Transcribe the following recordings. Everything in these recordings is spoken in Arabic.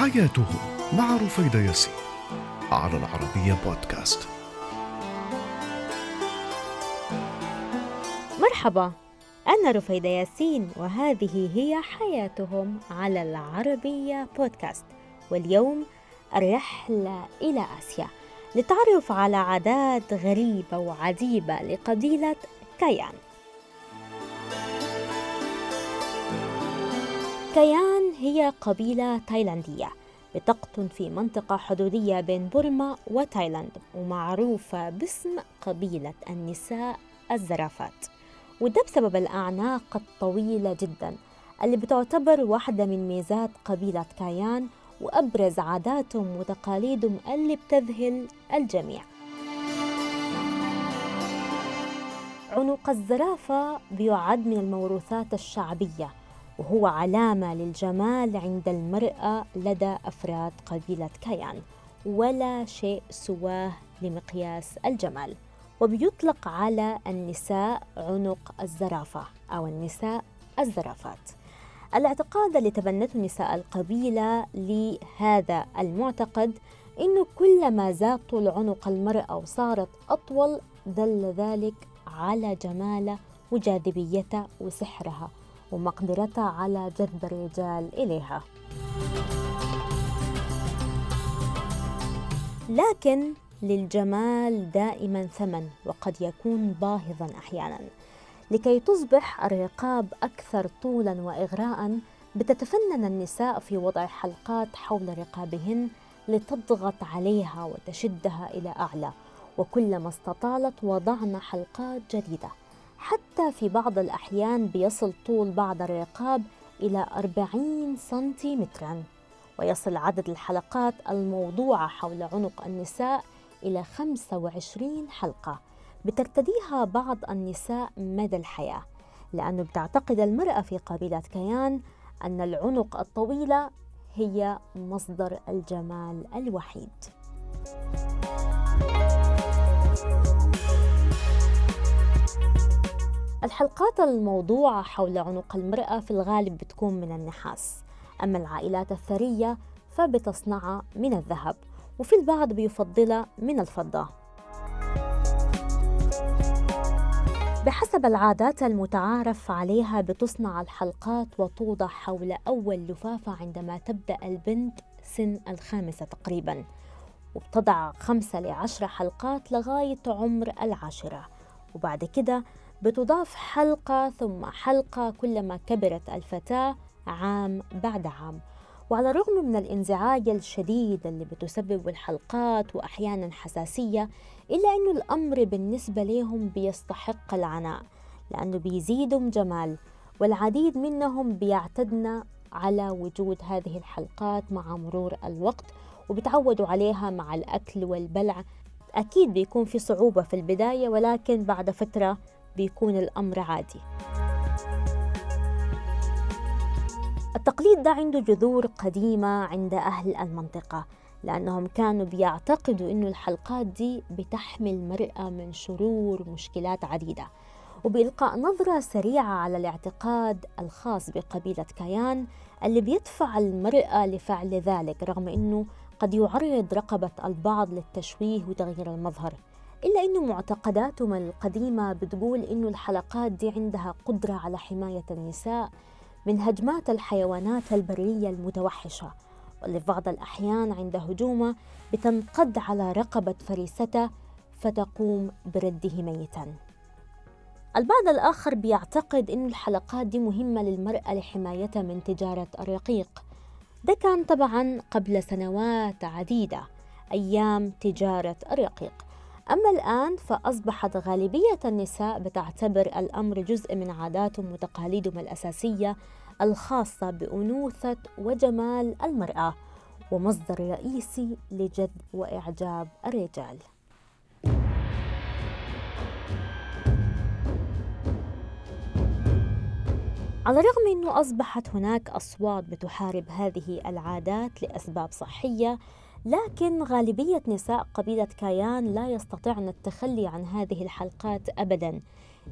حياته مع رفيدة ياسين على العربية بودكاست. مرحبا أنا رفيدة ياسين وهذه هي حياتهم على العربية بودكاست. واليوم الرحلة إلى آسيا للتعرف على عادات غريبة وعجيبة لقبيلة كيان. كيان هي قبيلة تايلاندية بتقطن في منطقة حدودية بين بورما وتايلاند ومعروفة باسم قبيلة النساء الزرافات. وده بسبب الأعناق الطويلة جدا اللي بتعتبر واحدة من ميزات قبيلة كايان وأبرز عاداتهم وتقاليدهم اللي بتذهل الجميع. عنق الزرافة بيعد من الموروثات الشعبية وهو علامة للجمال عند المرأة لدى أفراد قبيلة كيان ولا شيء سواه لمقياس الجمال. وبيطلق على النساء عنق الزرافة أو النساء الزرافات. الاعتقاد اللي تبنته نساء القبيلة لهذا المعتقد إنه كلما زاد طول عنق المرأة وصارت أطول دل ذلك على جمالها وجاذبيتها وسحرها. ومقدرتها على جذب الرجال إليها. لكن للجمال دائما ثمن وقد يكون باهظا أحيانا. لكي تصبح الرقاب أكثر طولا وإغراء بتتفنن النساء في وضع حلقات حول رقابهن لتضغط عليها وتشدها إلى أعلى. وكلما استطالت وضعن حلقات جديدة. حتى في بعض الأحيان بيصل طول بعض الرقاب إلى 40 سنتيمترا ويصل عدد الحلقات الموضوعة حول عنق النساء إلى 25 حلقة بترتديها بعض النساء مدى الحياة لأنه بتعتقد المرأة في قبيلة كيان أن العنق الطويلة هي مصدر الجمال الوحيد. الحلقات الموضوعة حول عنق المرأة في الغالب بتكون من النحاس. أما العائلات الثرية فبتصنعها من الذهب وفي البعض بيفضلها من الفضة. بحسب العادات المتعارف عليها بتصنع الحلقات وتوضع حول أول لفافة عندما تبدأ البنت سن الخامسة تقريبا وبتضع خمسة لعشرة حلقات لغاية عمر العاشرة. وبعد كده بتضاف حلقة ثم حلقة كلما كبرت الفتاة عام بعد عام. وعلى الرغم من الانزعاج الشديد اللي بتسبب الحلقات وأحيانا حساسية إلا أنه الأمر بالنسبة لهم بيستحق العناء لأنه بيزيدهم جمال والعديد منهم بيعتدنا على وجود هذه الحلقات مع مرور الوقت وبتعودوا عليها مع الأكل والبلع. أكيد بيكون في صعوبة في البداية ولكن بعد فترة بيكون الأمر عادي. التقليد ده عنده جذور قديمة عند أهل المنطقة لأنهم كانوا بيعتقدوا أن الحلقات دي بتحمي المرأة من شرور مشكلات عديدة. وبإلقاء نظرة سريعة على الاعتقاد الخاص بقبيلة كيان اللي بيدفع المرأة لفعل ذلك رغم أنه قد يعرض رقبة البعض للتشويه وتغيير المظهر. إلا أنه معتقداتهم القديمة بتقول أنه الحلقات دي عندها قدرة على حماية النساء من هجمات الحيوانات البرية المتوحشة واللي في بعض الأحيان عند هجومه بتنقض على رقبة فريستة فتقوم برده ميتا. البعض الآخر بيعتقد أن الحلقات دي مهمة للمرأة لحمايتها من تجارة الرقيق ده كان طبعا قبل سنوات عديدة أيام تجارة الرقيق أما الآن فأصبحت غالبية النساء بتعتبر الأمر جزء من عاداتهم وتقاليدهم الأساسية الخاصة بأنوثة وجمال المرأة ومصدر رئيسي لجذب وإعجاب الرجال. على الرغم أنه أصبحت هناك أصوات بتحارب هذه العادات لأسباب صحية لكن غالبية نساء قبيلة كايان لا يستطعن التخلي عن هذه الحلقات أبدا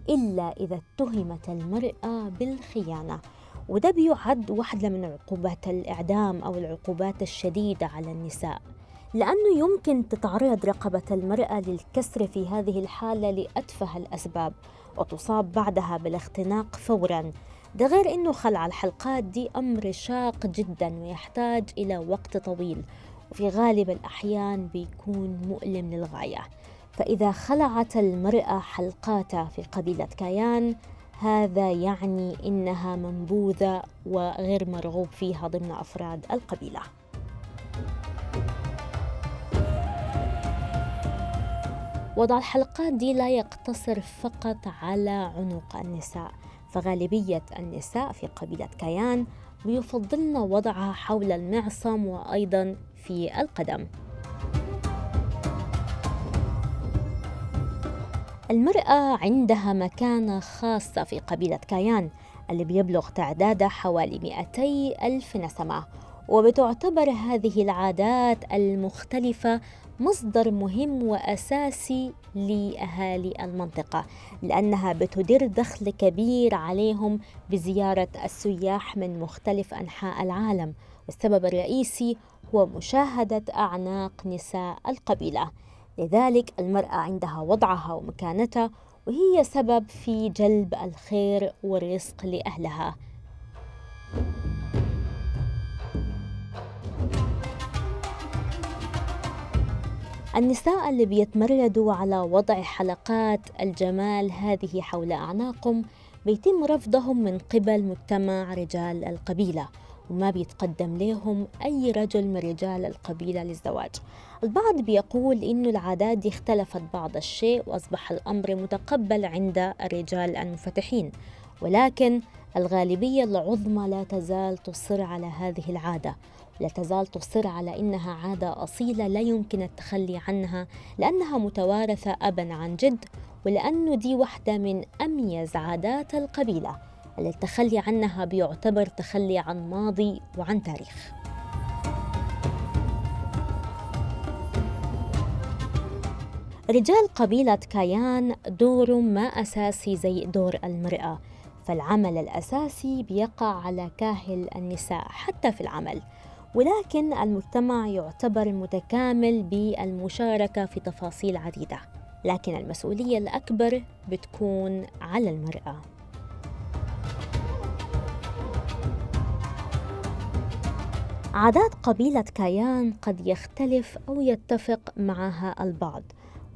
إلا إذا اتهمت المرأة بالخيانة. وده بيعد واحدة من عقوبات الإعدام أو العقوبات الشديدة على النساء. لأنه يمكن تتعرض رقبة المرأة للكسر في هذه الحالة لأتفه الأسباب وتصاب بعدها بالاختناق فوراً. ده غير أنه خلع الحلقات دي أمر شاق جدا ويحتاج إلى وقت طويل. وفي غالب الأحيان بيكون مؤلم للغاية. فإذا خلعت المرأة حلقاتها في قبيلة كيان هذا يعني إنها منبوذة وغير مرغوب فيها ضمن أفراد القبيلة. وضع الحلقات دي لا يقتصر فقط على عنق النساء فغالبية النساء في قبيلة كيان بيفضلن وضعها حول المعصم وأيضا في القدم. المرأة عندها مكانة خاصة في قبيلة كيان اللي بيبلغ تعدادها حوالي 200 ألف نسمة وبتعتبر هذه العادات المختلفة مصدر مهم وأساسي لأهالي المنطقة لأنها بتدر دخل كبير عليهم بزيارة السياح من مختلف أنحاء العالم والسبب الرئيسي هو مشاهدة أعناق نساء القبيلة. لذلك المرأة عندها وضعها ومكانتها وهي سبب في جلب الخير والرزق لأهلها. النساء اللي بيتمردوا على وضع حلقات الجمال هذه حول أعناقهم بيتم رفضهم من قبل مجتمع رجال القبيلة. وما بيتقدم لهم أي رجل من رجال القبيلة للزواج. البعض بيقول إن العادات دي اختلفت بعض الشيء وأصبح الأمر متقبل عند الرجال المنفتحين ولكن الغالبية العظمى لا تزال تصر على هذه العادة لا تزال تصر على إنها عادة أصيلة لا يمكن التخلي عنها لأنها متوارثة ابا عن جد ولأنه دي واحدة من أميز عادات القبيلة. اللي التخلي عنها بيعتبر تخلي عن ماضي وعن تاريخ. رجال قبيلة كايان دورهم ما أساسي زي دور المرأة فالعمل الأساسي بيقع على كاهل النساء حتى في العمل. ولكن المجتمع يعتبر متكامل بالمشاركة في تفاصيل عديدة لكن المسؤولية الأكبر بتكون على المرأة. عادات قبيلة كايان قد يختلف أو يتفق معها البعض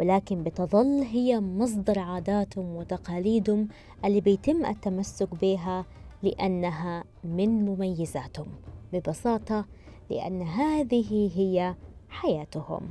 ولكن بتظل هي مصدر عاداتهم وتقاليدهم اللي بيتم التمسك بها لأنها من مميزاتهم ببساطة لأن هذه هي حياتهم.